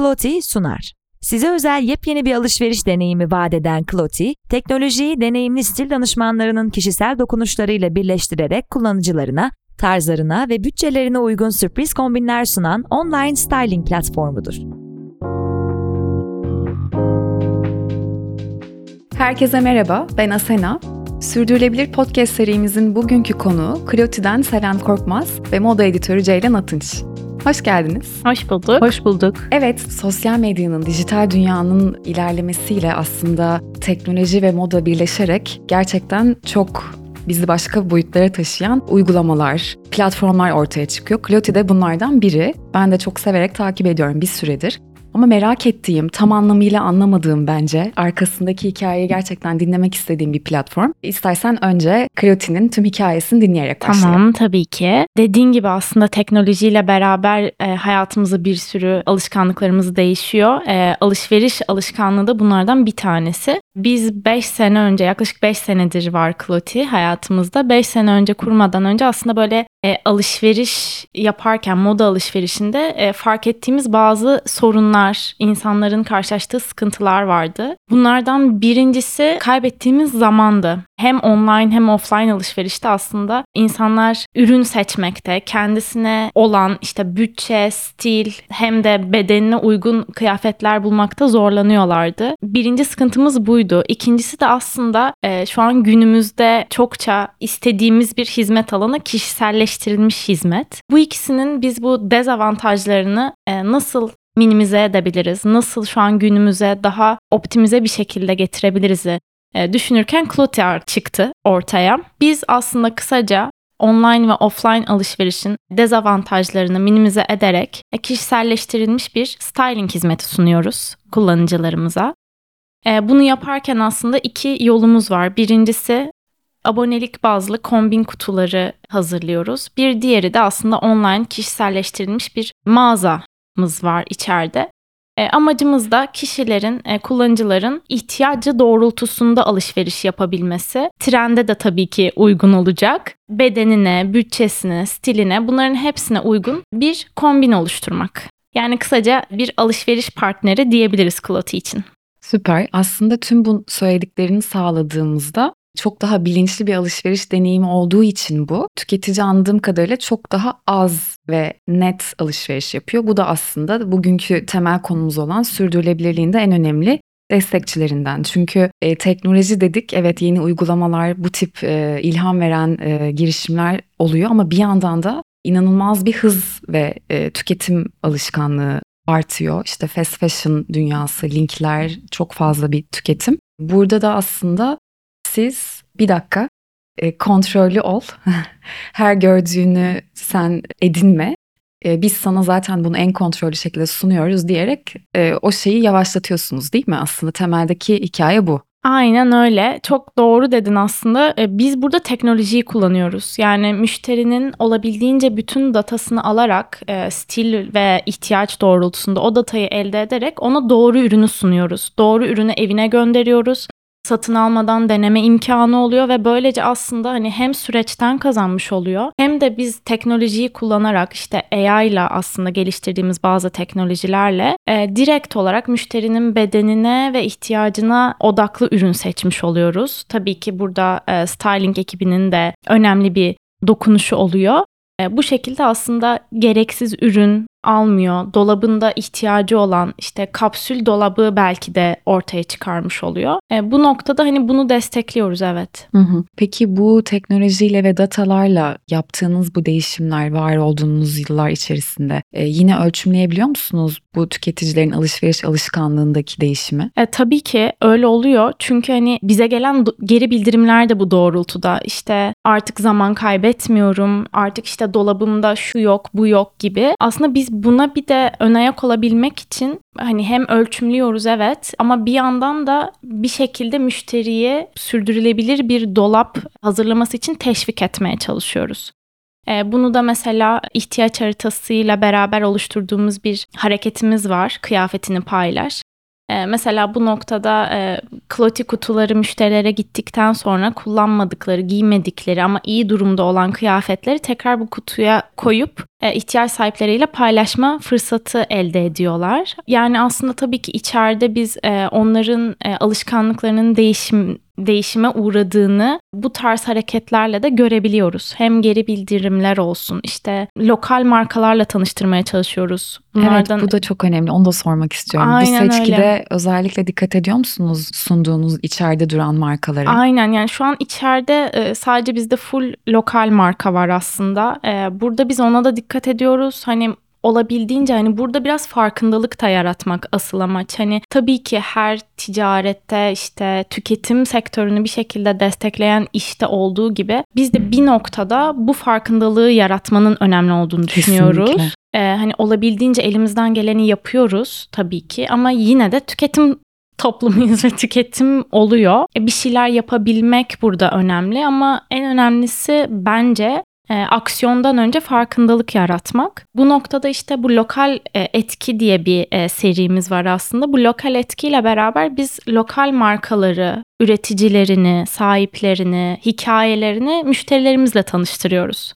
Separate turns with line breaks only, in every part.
Cloti sunar. Size özel yepyeni bir alışveriş deneyimi vaat eden Cloti, teknolojiyi deneyimli stil danışmanlarının kişisel dokunuşlarıyla birleştirerek kullanıcılarına, tarzlarına ve bütçelerine uygun sürpriz kombinler sunan online styling platformudur.
Herkese merhaba, ben Asena. Sürdürülebilir podcast serimizin bugünkü konuğu Cloti'den Selen Korkmaz ve moda editörü Ceylan Atınç. Hoş geldiniz.
Hoş bulduk.
Hoş bulduk.
Evet, sosyal medyanın, dijital dünyanın ilerlemesiyle aslında teknoloji ve moda birleşerek gerçekten çok bizi başka boyutlara taşıyan uygulamalar, platformlar ortaya çıkıyor. Cloti de bunlardan biri. Ben de çok severek takip ediyorum bir süredir. Ama merak ettiğim, tam anlamıyla anlamadığım bence arkasındaki hikayeyi gerçekten dinlemek istediğim bir platform. İstersen önce Creoti'nin tüm hikayesini dinleyerek başlayalım.
Tamam tabii ki. Dediğin gibi aslında teknolojiyle beraber e, hayatımızda bir sürü alışkanlıklarımız değişiyor. E, alışveriş alışkanlığı da bunlardan bir tanesi. Biz 5 sene önce yaklaşık 5 senedir var Cloti hayatımızda. 5 sene önce kurmadan önce aslında böyle e, alışveriş yaparken moda alışverişinde e, fark ettiğimiz bazı sorunlar, insanların karşılaştığı sıkıntılar vardı. Bunlardan birincisi kaybettiğimiz zamandı. Hem online hem offline alışverişte aslında insanlar ürün seçmekte, kendisine olan işte bütçe, stil hem de bedenine uygun kıyafetler bulmakta zorlanıyorlardı. Birinci sıkıntımız buydu. İkincisi de aslında e, şu an günümüzde çokça istediğimiz bir hizmet alanı kişiselleştirilmiş hizmet. Bu ikisinin biz bu dezavantajlarını e, nasıl minimize edebiliriz? Nasıl şu an günümüze daha optimize bir şekilde getirebiliriz? E, düşünürken Cloutier çıktı ortaya. Biz aslında kısaca online ve offline alışverişin dezavantajlarını minimize ederek e, kişiselleştirilmiş bir styling hizmeti sunuyoruz kullanıcılarımıza. E, bunu yaparken aslında iki yolumuz var. Birincisi abonelik bazlı kombin kutuları hazırlıyoruz. Bir diğeri de aslında online kişiselleştirilmiş bir mağazamız var içeride. E, amacımız da kişilerin, e, kullanıcıların ihtiyacı doğrultusunda alışveriş yapabilmesi. Trende de tabii ki uygun olacak. Bedenine, bütçesine, stiline bunların hepsine uygun bir kombin oluşturmak. Yani kısaca bir alışveriş partneri diyebiliriz Kloti için.
Süper. Aslında tüm bu söylediklerini sağladığımızda çok daha bilinçli bir alışveriş deneyimi olduğu için bu. Tüketici anladığım kadarıyla çok daha az ve net alışveriş yapıyor. Bu da aslında bugünkü temel konumuz olan sürdürülebilirliğin de en önemli destekçilerinden. Çünkü e, teknoloji dedik evet yeni uygulamalar bu tip e, ilham veren e, girişimler oluyor ama bir yandan da inanılmaz bir hız ve e, tüketim alışkanlığı artıyor. İşte fast fashion dünyası, linkler çok fazla bir tüketim. Burada da aslında siz bir dakika e, kontrollü ol. Her gördüğünü sen edinme. E, biz sana zaten bunu en kontrollü şekilde sunuyoruz diyerek e, o şeyi yavaşlatıyorsunuz değil mi? Aslında temeldeki hikaye bu.
Aynen öyle. Çok doğru dedin aslında. E, biz burada teknolojiyi kullanıyoruz. Yani müşterinin olabildiğince bütün datasını alarak e, stil ve ihtiyaç doğrultusunda o datayı elde ederek ona doğru ürünü sunuyoruz. Doğru ürünü evine gönderiyoruz satın almadan deneme imkanı oluyor ve böylece aslında hani hem süreçten kazanmış oluyor hem de biz teknolojiyi kullanarak işte AI ile aslında geliştirdiğimiz bazı teknolojilerle e, direkt olarak müşterinin bedenine ve ihtiyacına odaklı ürün seçmiş oluyoruz. Tabii ki burada e, styling ekibinin de önemli bir dokunuşu oluyor. E, bu şekilde aslında gereksiz ürün almıyor. Dolabında ihtiyacı olan işte kapsül dolabı belki de ortaya çıkarmış oluyor. E, bu noktada hani bunu destekliyoruz evet.
Hı hı. Peki bu teknolojiyle ve datalarla yaptığınız bu değişimler var olduğunuz yıllar içerisinde e, yine ölçümleyebiliyor musunuz bu tüketicilerin alışveriş alışkanlığındaki değişimi?
E, tabii ki öyle oluyor. Çünkü hani bize gelen geri bildirimler de bu doğrultuda. İşte artık zaman kaybetmiyorum. Artık işte dolabımda şu yok, bu yok gibi. Aslında biz buna bir de ön ayak olabilmek için hani hem ölçümlüyoruz evet ama bir yandan da bir şekilde müşteriye sürdürülebilir bir dolap hazırlaması için teşvik etmeye çalışıyoruz. E, bunu da mesela ihtiyaç haritasıyla beraber oluşturduğumuz bir hareketimiz var. Kıyafetini paylaş. E, mesela bu noktada e, kloti kutuları müşterilere gittikten sonra kullanmadıkları, giymedikleri ama iyi durumda olan kıyafetleri tekrar bu kutuya koyup e, ihtiyaç sahipleriyle paylaşma fırsatı elde ediyorlar. Yani aslında tabii ki içeride biz e, onların e, alışkanlıklarının değişim değişime uğradığını bu tarz hareketlerle de görebiliyoruz. Hem geri bildirimler olsun işte lokal markalarla tanıştırmaya çalışıyoruz.
Evet bu da çok önemli. Onu da sormak istiyorum.
Aynen
bu seçkide
öyle.
özellikle dikkat ediyor musunuz sunduğunuz içeride duran markalara?
Aynen yani şu an içeride e, sadece bizde full lokal marka var aslında. E, burada biz ona da dikkat ediyoruz. Hani olabildiğince hani burada biraz farkındalık da yaratmak asıl amaç. Hani tabii ki her ticarette işte tüketim sektörünü bir şekilde destekleyen işte olduğu gibi biz de bir noktada bu farkındalığı yaratmanın önemli olduğunu düşünüyoruz. Ee, hani olabildiğince elimizden geleni yapıyoruz tabii ki ama yine de tüketim toplumuyuz ve tüketim oluyor. E, bir şeyler yapabilmek burada önemli ama en önemlisi bence e, aksiyondan önce farkındalık yaratmak. Bu noktada işte bu lokal e, etki diye bir e, serimiz var aslında. Bu lokal etkiyle beraber biz lokal markaları, üreticilerini, sahiplerini, hikayelerini müşterilerimizle tanıştırıyoruz.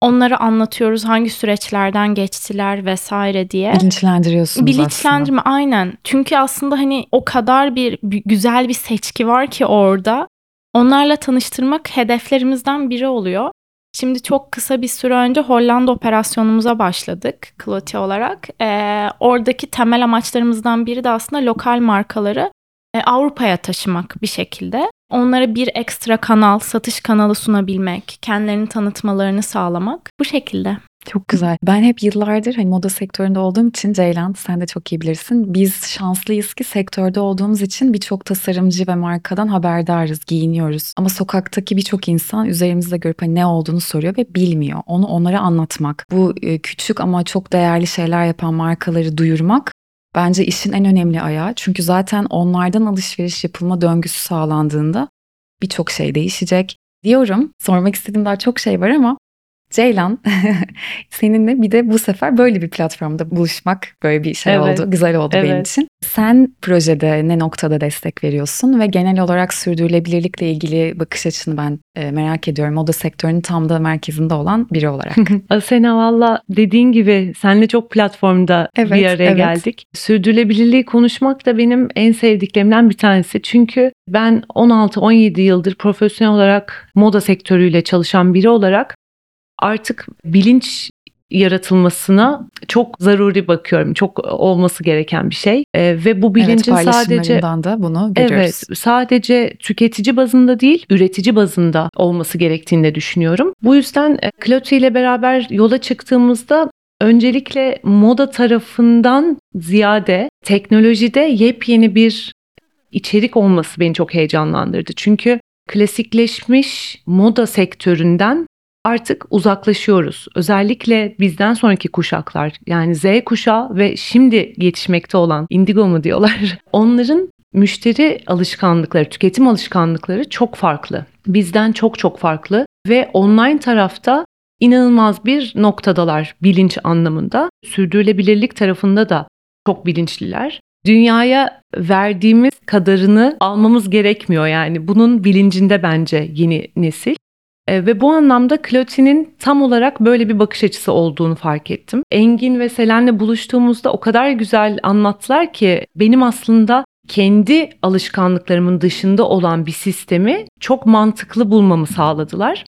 Onları anlatıyoruz hangi süreçlerden geçtiler vesaire diye.
Bilinçlendiriyorsunuz
Bilinçlendirme aynen. Çünkü aslında hani o kadar bir güzel bir seçki var ki orada. Onlarla tanıştırmak hedeflerimizden biri oluyor. Şimdi çok kısa bir süre önce Hollanda operasyonumuza başladık Kloti olarak. Ee, oradaki temel amaçlarımızdan biri de aslında lokal markaları e, Avrupa'ya taşımak bir şekilde. Onlara bir ekstra kanal, satış kanalı sunabilmek, kendilerini tanıtmalarını sağlamak bu şekilde.
Çok güzel. Ben hep yıllardır hani moda sektöründe olduğum için Ceylan sen de çok iyi bilirsin. Biz şanslıyız ki sektörde olduğumuz için birçok tasarımcı ve markadan haberdarız, giyiniyoruz. Ama sokaktaki birçok insan üzerimizde görüp hani ne olduğunu soruyor ve bilmiyor. Onu onlara anlatmak. Bu e, küçük ama çok değerli şeyler yapan markaları duyurmak bence işin en önemli ayağı. Çünkü zaten onlardan alışveriş yapılma döngüsü sağlandığında birçok şey değişecek. Diyorum sormak istediğim daha çok şey var ama Ceylan seninle bir de bu sefer böyle bir platformda buluşmak böyle bir şey
Evet.
oldu. Güzel oldu benim
Evet.
için. Sen projede ne noktada destek veriyorsun ve genel olarak sürdürülebilirlikle ilgili bakış açını ben e, merak ediyorum. Moda sektörünün tam da merkezinde olan biri olarak.
Asena valla dediğin gibi senle çok platformda
Evet,
bir araya
evet.
geldik. Sürdürülebilirliği konuşmak da benim en sevdiklerimden bir tanesi. Çünkü ben 16-17 yıldır profesyonel olarak moda sektörüyle çalışan biri olarak artık bilinç yaratılmasına çok zaruri bakıyorum. Çok olması gereken bir şey. Ee, ve bu bilincin
evet,
sadece
da bunu görüyoruz.
Evet, sadece tüketici bazında değil, üretici bazında olması gerektiğini de düşünüyorum. Bu yüzden e, ile beraber yola çıktığımızda öncelikle moda tarafından ziyade teknolojide yepyeni bir içerik olması beni çok heyecanlandırdı. Çünkü klasikleşmiş moda sektöründen artık uzaklaşıyoruz. Özellikle bizden sonraki kuşaklar yani Z kuşağı ve şimdi yetişmekte olan indigo mu diyorlar. Onların müşteri alışkanlıkları, tüketim alışkanlıkları çok farklı. Bizden çok çok farklı ve online tarafta inanılmaz bir noktadalar bilinç anlamında. Sürdürülebilirlik tarafında da çok bilinçliler. Dünyaya verdiğimiz kadarını almamız gerekmiyor yani. Bunun bilincinde bence yeni nesil. E, ve bu anlamda Clotilde'nin tam olarak böyle bir bakış açısı olduğunu fark ettim. Engin ve Selen'le buluştuğumuzda o kadar güzel anlattılar ki benim aslında kendi alışkanlıklarımın dışında olan bir sistemi çok mantıklı bulmamı sağladılar.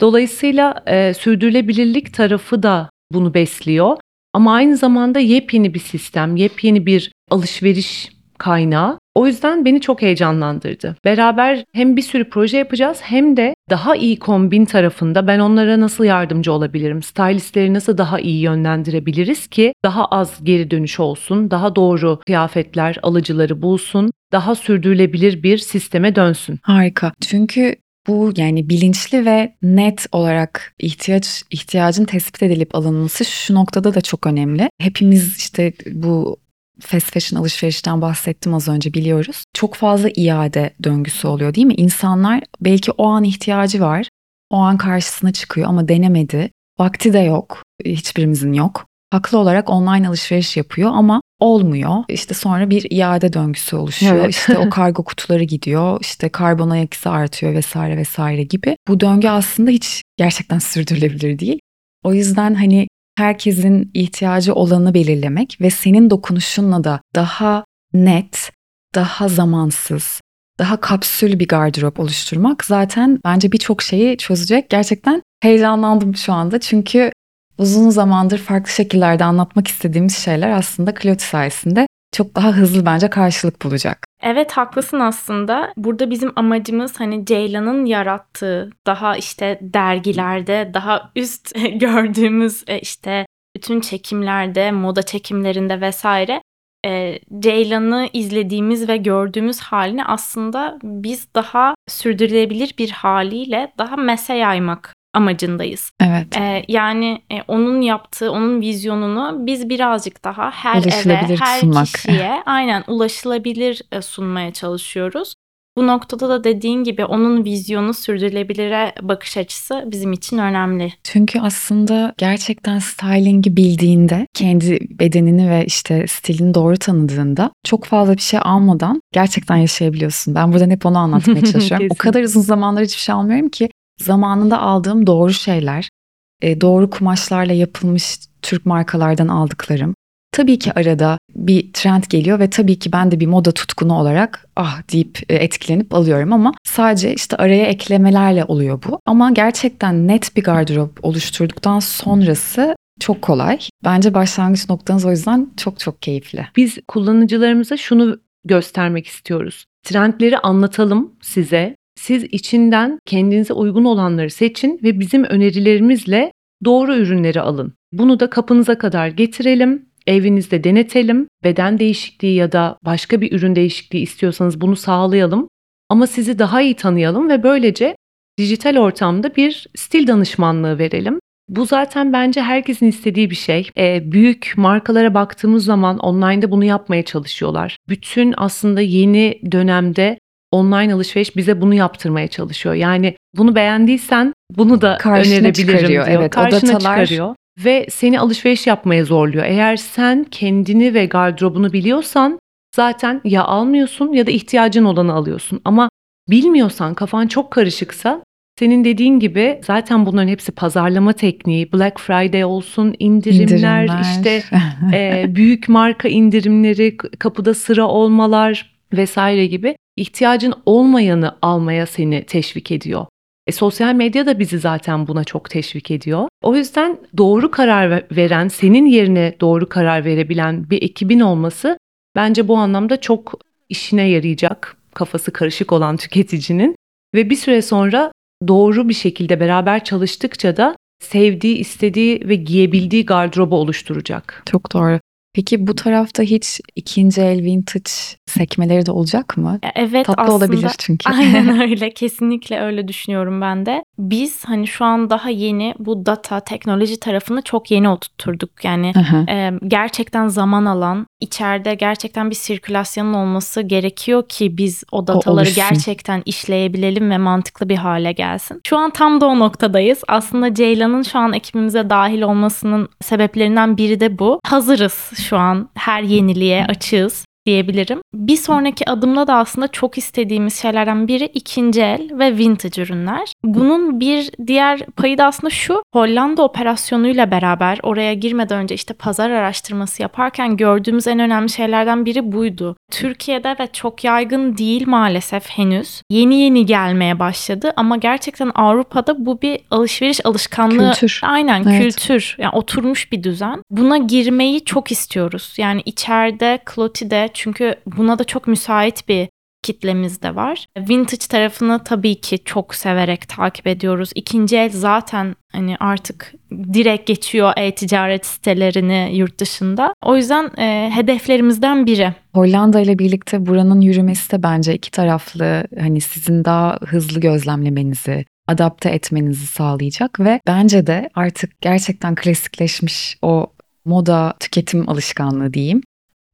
Dolayısıyla e, sürdürülebilirlik tarafı da bunu besliyor. Ama aynı zamanda yepyeni bir sistem, yepyeni bir alışveriş kaynağı. O yüzden beni çok heyecanlandırdı. Beraber hem bir sürü proje yapacağız hem de daha iyi kombin tarafında ben onlara nasıl yardımcı olabilirim? Stylistleri nasıl daha iyi yönlendirebiliriz ki daha az geri dönüş olsun, daha doğru kıyafetler alıcıları bulsun, daha sürdürülebilir bir sisteme dönsün.
Harika. Çünkü bu yani bilinçli ve net olarak ihtiyaç ihtiyacın tespit edilip alınması şu noktada da çok önemli. Hepimiz işte bu fast fashion alışverişten bahsettim az önce biliyoruz. Çok fazla iade döngüsü oluyor değil mi? İnsanlar belki o an ihtiyacı var. O an karşısına çıkıyor ama denemedi. Vakti de yok. Hiçbirimizin yok. Haklı olarak online alışveriş yapıyor ama olmuyor. İşte sonra bir iade döngüsü oluşuyor.
Evet.
İşte o kargo kutuları gidiyor. İşte karbon ayak izi artıyor vesaire vesaire gibi. Bu döngü aslında hiç gerçekten sürdürülebilir değil. O yüzden hani herkesin ihtiyacı olanı belirlemek ve senin dokunuşunla da daha net, daha zamansız, daha kapsül bir gardırop oluşturmak zaten bence birçok şeyi çözecek. Gerçekten heyecanlandım şu anda çünkü uzun zamandır farklı şekillerde anlatmak istediğimiz şeyler aslında Cloti sayesinde çok daha hızlı bence karşılık bulacak.
Evet haklısın aslında. Burada bizim amacımız hani Ceylan'ın yarattığı daha işte dergilerde daha üst gördüğümüz e, işte bütün çekimlerde, moda çekimlerinde vesaire e, Ceylan'ı izlediğimiz ve gördüğümüz halini aslında biz daha sürdürülebilir bir haliyle daha mese yaymak amacındayız.
Evet.
E, yani e, onun yaptığı, onun vizyonunu biz birazcık daha her eve, her
sunmak.
kişiye aynen ulaşılabilir e, sunmaya çalışıyoruz. Bu noktada da dediğin gibi onun vizyonu sürdürülebilire bakış açısı bizim için önemli.
Çünkü aslında gerçekten stylingi bildiğinde, kendi bedenini ve işte stilini doğru tanıdığında çok fazla bir şey almadan gerçekten yaşayabiliyorsun. Ben buradan hep onu anlatmaya çalışıyorum. o kadar uzun zamandır hiçbir şey almıyorum ki zamanında aldığım doğru şeyler, e, doğru kumaşlarla yapılmış Türk markalardan aldıklarım. Tabii ki arada bir trend geliyor ve tabii ki ben de bir moda tutkunu olarak ah deyip e, etkilenip alıyorum ama sadece işte araya eklemelerle oluyor bu. Ama gerçekten net bir gardırop oluşturduktan sonrası çok kolay. Bence başlangıç noktanız o yüzden çok çok keyifli.
Biz kullanıcılarımıza şunu göstermek istiyoruz. Trendleri anlatalım size. Siz içinden kendinize uygun olanları seçin ve bizim önerilerimizle doğru ürünleri alın. Bunu da kapınıza kadar getirelim. Evinizde denetelim. Beden değişikliği ya da başka bir ürün değişikliği istiyorsanız bunu sağlayalım. Ama sizi daha iyi tanıyalım ve böylece dijital ortamda bir stil danışmanlığı verelim. Bu zaten bence herkesin istediği bir şey. Ee, büyük markalara baktığımız zaman online'da bunu yapmaya çalışıyorlar. Bütün aslında yeni dönemde online alışveriş bize bunu yaptırmaya çalışıyor. Yani bunu beğendiysen bunu da
Karşına
önerebilirim
çıkarıyor,
diyor.
evet, o
Karşına
datalar-
çıkarıyor ve seni alışveriş yapmaya zorluyor. Eğer sen kendini ve gardırobunu biliyorsan zaten ya almıyorsun ya da ihtiyacın olanı alıyorsun. Ama bilmiyorsan, kafan çok karışıksa senin dediğin gibi zaten bunların hepsi pazarlama tekniği. Black Friday olsun, indirimler, işte e, büyük marka indirimleri, kapıda sıra olmalar vesaire gibi ihtiyacın olmayanı almaya seni teşvik ediyor. E, sosyal medya da bizi zaten buna çok teşvik ediyor. O yüzden doğru karar ve- veren, senin yerine doğru karar verebilen bir ekibin olması bence bu anlamda çok işine yarayacak kafası karışık olan tüketicinin ve bir süre sonra doğru bir şekilde beraber çalıştıkça da sevdiği, istediği ve giyebildiği gardırobu oluşturacak.
Çok doğru. Peki bu tarafta hiç ikinci el vintage sekmeleri de olacak mı?
Evet
Tatlı
aslında
olabilir çünkü.
Aynen öyle. Kesinlikle öyle düşünüyorum ben de. Biz hani şu an daha yeni bu data, teknoloji tarafını çok yeni oturtturduk. Yani e, gerçekten zaman alan, içeride gerçekten bir sirkülasyonun olması gerekiyor ki biz o dataları
oluşsun.
gerçekten işleyebilelim ve mantıklı bir hale gelsin. Şu an tam da o noktadayız. Aslında Ceylan'ın şu an ekibimize dahil olmasının sebeplerinden biri de bu. Hazırız şu an her yeniliğe açığız diyebilirim. Bir sonraki adımda da aslında çok istediğimiz şeylerden biri ikinci el ve vintage ürünler. Bunun bir diğer payı da aslında şu. Hollanda operasyonuyla beraber oraya girmeden önce işte pazar araştırması yaparken gördüğümüz en önemli şeylerden biri buydu. Türkiye'de ve çok yaygın değil maalesef henüz. Yeni yeni gelmeye başladı ama gerçekten Avrupa'da bu bir alışveriş alışkanlığı.
Kültür.
Aynen
Evet.
kültür. Yani oturmuş bir düzen. Buna girmeyi çok istiyoruz. Yani içeride, Clotilde çünkü buna da çok müsait bir kitlemiz de var. Vintage tarafını tabii ki çok severek takip ediyoruz. İkinci el zaten hani artık direkt geçiyor e-ticaret sitelerini yurt dışında. O yüzden e, hedeflerimizden biri.
Hollanda ile birlikte buranın yürümesi de bence iki taraflı hani sizin daha hızlı gözlemlemenizi, adapte etmenizi sağlayacak ve bence de artık gerçekten klasikleşmiş o moda tüketim alışkanlığı diyeyim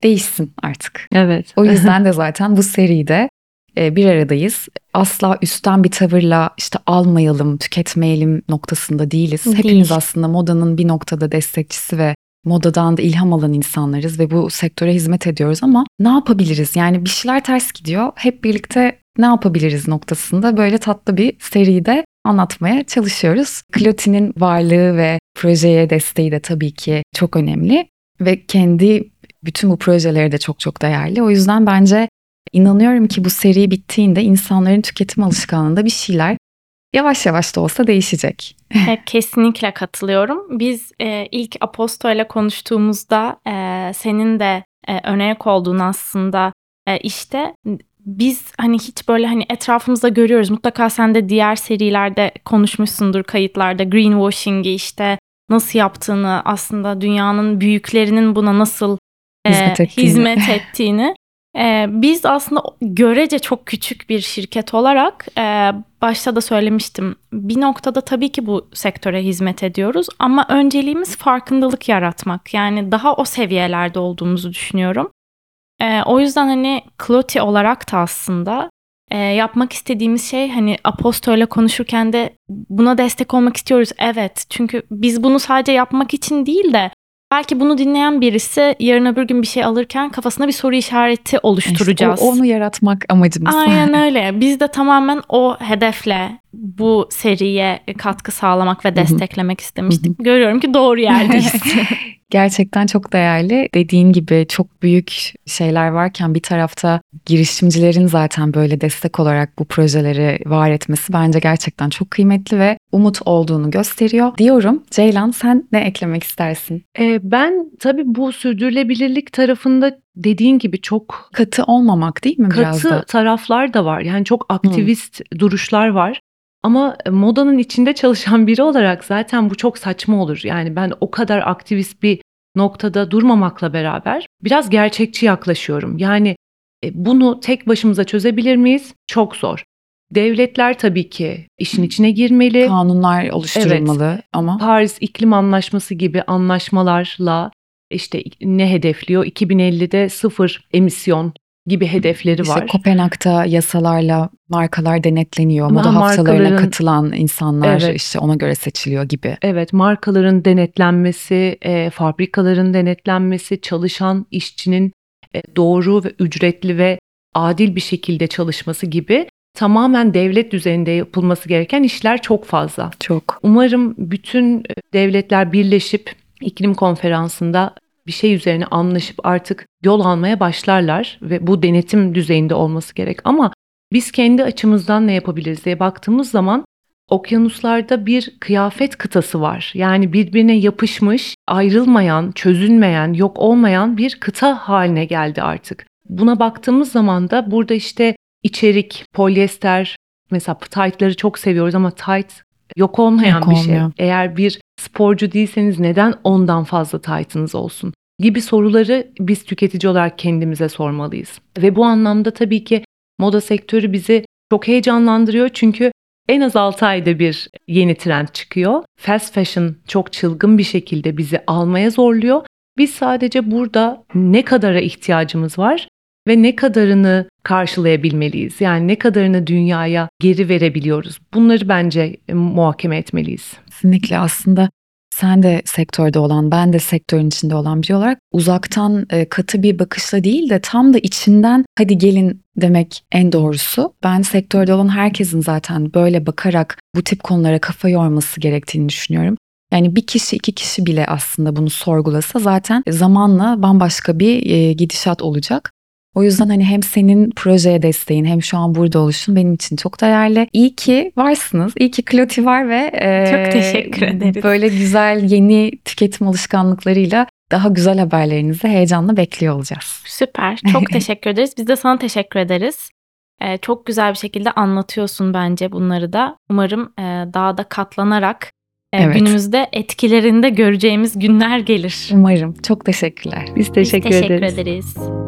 değişsin artık.
Evet.
O yüzden de zaten bu seride e, bir aradayız. Asla üstten bir tavırla işte almayalım, tüketmeyelim noktasında değiliz.
Değil.
Hepimiz aslında modanın bir noktada destekçisi ve modadan da ilham alan insanlarız ve bu sektöre hizmet ediyoruz ama ne yapabiliriz? Yani bir şeyler ters gidiyor. Hep birlikte ne yapabiliriz noktasında böyle tatlı bir seride anlatmaya çalışıyoruz. Clotilde'nin varlığı ve projeye desteği de tabii ki çok önemli ve kendi bütün bu projeleri de çok çok değerli. O yüzden bence inanıyorum ki bu seri bittiğinde insanların tüketim alışkanlığında bir şeyler yavaş yavaş da olsa değişecek.
E, Kesinlikle katılıyorum. Biz e, ilk Aposto ile konuştuğumuzda e, senin de e, önayak olduğun aslında e, işte biz hani hiç böyle hani etrafımızda görüyoruz. Mutlaka sen de diğer serilerde konuşmuşsundur kayıtlarda greenwashing'i işte nasıl yaptığını aslında dünyanın büyüklerinin buna nasıl e,
Hizmet ettiğini.
hizmet ettiğini. E, biz aslında görece çok küçük bir şirket olarak e, başta da söylemiştim. Bir noktada tabii ki bu sektöre hizmet ediyoruz ama önceliğimiz farkındalık yaratmak. Yani daha o seviyelerde olduğumuzu düşünüyorum. E, o yüzden hani Cloti olarak da aslında e, yapmak istediğimiz şey hani Aposto ile konuşurken de buna destek olmak istiyoruz. Evet çünkü biz bunu sadece yapmak için değil de belki bunu dinleyen birisi yarın öbür gün bir şey alırken kafasına bir soru işareti oluşturacağız.
İşte onu yaratmak amacımız.
Aynen öyle. Biz de tamamen o hedefle bu seriye katkı sağlamak ve desteklemek istemiştik. Görüyorum ki doğru yerdeyiz.
Gerçekten çok değerli. Dediğin gibi çok büyük şeyler varken bir tarafta girişimcilerin zaten böyle destek olarak bu projeleri var etmesi bence gerçekten çok kıymetli ve umut olduğunu gösteriyor. Diyorum Ceylan sen ne eklemek istersin?
Ee, ben tabii bu sürdürülebilirlik tarafında dediğin gibi çok
Katı olmamak değil mi biraz
katı
da?
taraflar da var. Yani çok aktivist duruşlar var. Ama e, modanın içinde çalışan biri olarak zaten bu çok saçma olur. Yani ben o kadar aktivist bir noktada durmamakla beraber biraz gerçekçi yaklaşıyorum. Yani e, bunu tek başımıza çözebilir miyiz? Çok zor. Devletler tabii ki işin içine girmeli.
Kanunlar oluşturulmalı ama
Paris İklim Anlaşması gibi anlaşmalarla işte ne hedefliyor? 2050'de sıfır emisyon gibi hedefleri
işte
var.
Kopenhag'da yasalarla markalar denetleniyor.
Ama
Moda haftalarına katılan insanlar
Evet.
işte ona göre seçiliyor gibi.
Evet, markaların denetlenmesi, e, fabrikaların denetlenmesi, çalışan işçinin e, doğru ve ücretli ve adil bir şekilde çalışması gibi tamamen devlet düzeyinde yapılması gereken işler çok fazla.
Çok.
Umarım bütün e, devletler birleşip iklim konferansında bir şey üzerine anlaşıp artık yol almaya başlarlar ve bu denetim düzeyinde olması gerek. Ama biz kendi açımızdan ne yapabiliriz diye baktığımız zaman okyanuslarda bir kıyafet kıtası var. Yani birbirine yapışmış, ayrılmayan, çözülmeyen, yok olmayan bir kıta haline geldi artık. Buna baktığımız zaman da burada işte içerik, polyester, mesela tight'ları çok seviyoruz ama tight yok olmayan
Yok
bir şey.
olmuyor.
Eğer bir sporcu değilseniz neden ondan fazla tight'ınız olsun? Gibi soruları biz tüketici olarak kendimize sormalıyız. Ve bu anlamda tabii ki moda sektörü bizi çok heyecanlandırıyor çünkü en az 6 ayda bir yeni trend çıkıyor. Fast fashion çok çılgın bir şekilde bizi almaya zorluyor. Biz sadece burada ne kadara ihtiyacımız var ve ne kadarını karşılayabilmeliyiz? Yani ne kadarını dünyaya geri verebiliyoruz? Bunları bence e, muhakeme etmeliyiz.
Kesinlikle aslında sen de sektörde olan, ben de sektörün içinde olan biri olarak uzaktan e, katı bir bakışla değil de tam da içinden hadi gelin demek en doğrusu. Ben sektörde olan herkesin zaten böyle bakarak bu tip konulara kafa yorması gerektiğini düşünüyorum. Yani bir kişi iki kişi bile aslında bunu sorgulasa zaten zamanla bambaşka bir e, gidişat olacak. O yüzden hani hem senin projeye desteğin hem şu an burada oluşun benim için çok değerli. İyi ki varsınız. İyi ki Kloti var ve e,
Çok teşekkür ederiz.
Böyle güzel yeni tüketim alışkanlıklarıyla daha güzel haberlerinizi heyecanla bekliyor olacağız.
Süper. Çok teşekkür ederiz. Biz de sana teşekkür ederiz. Ee, çok güzel bir şekilde anlatıyorsun bence bunları da. Umarım e, daha da katlanarak e,
Evet.
günümüzde etkilerinde göreceğimiz günler gelir.
Umarım. Çok teşekkürler.
Biz teşekkür,
Biz teşekkür
ederiz.
ederiz.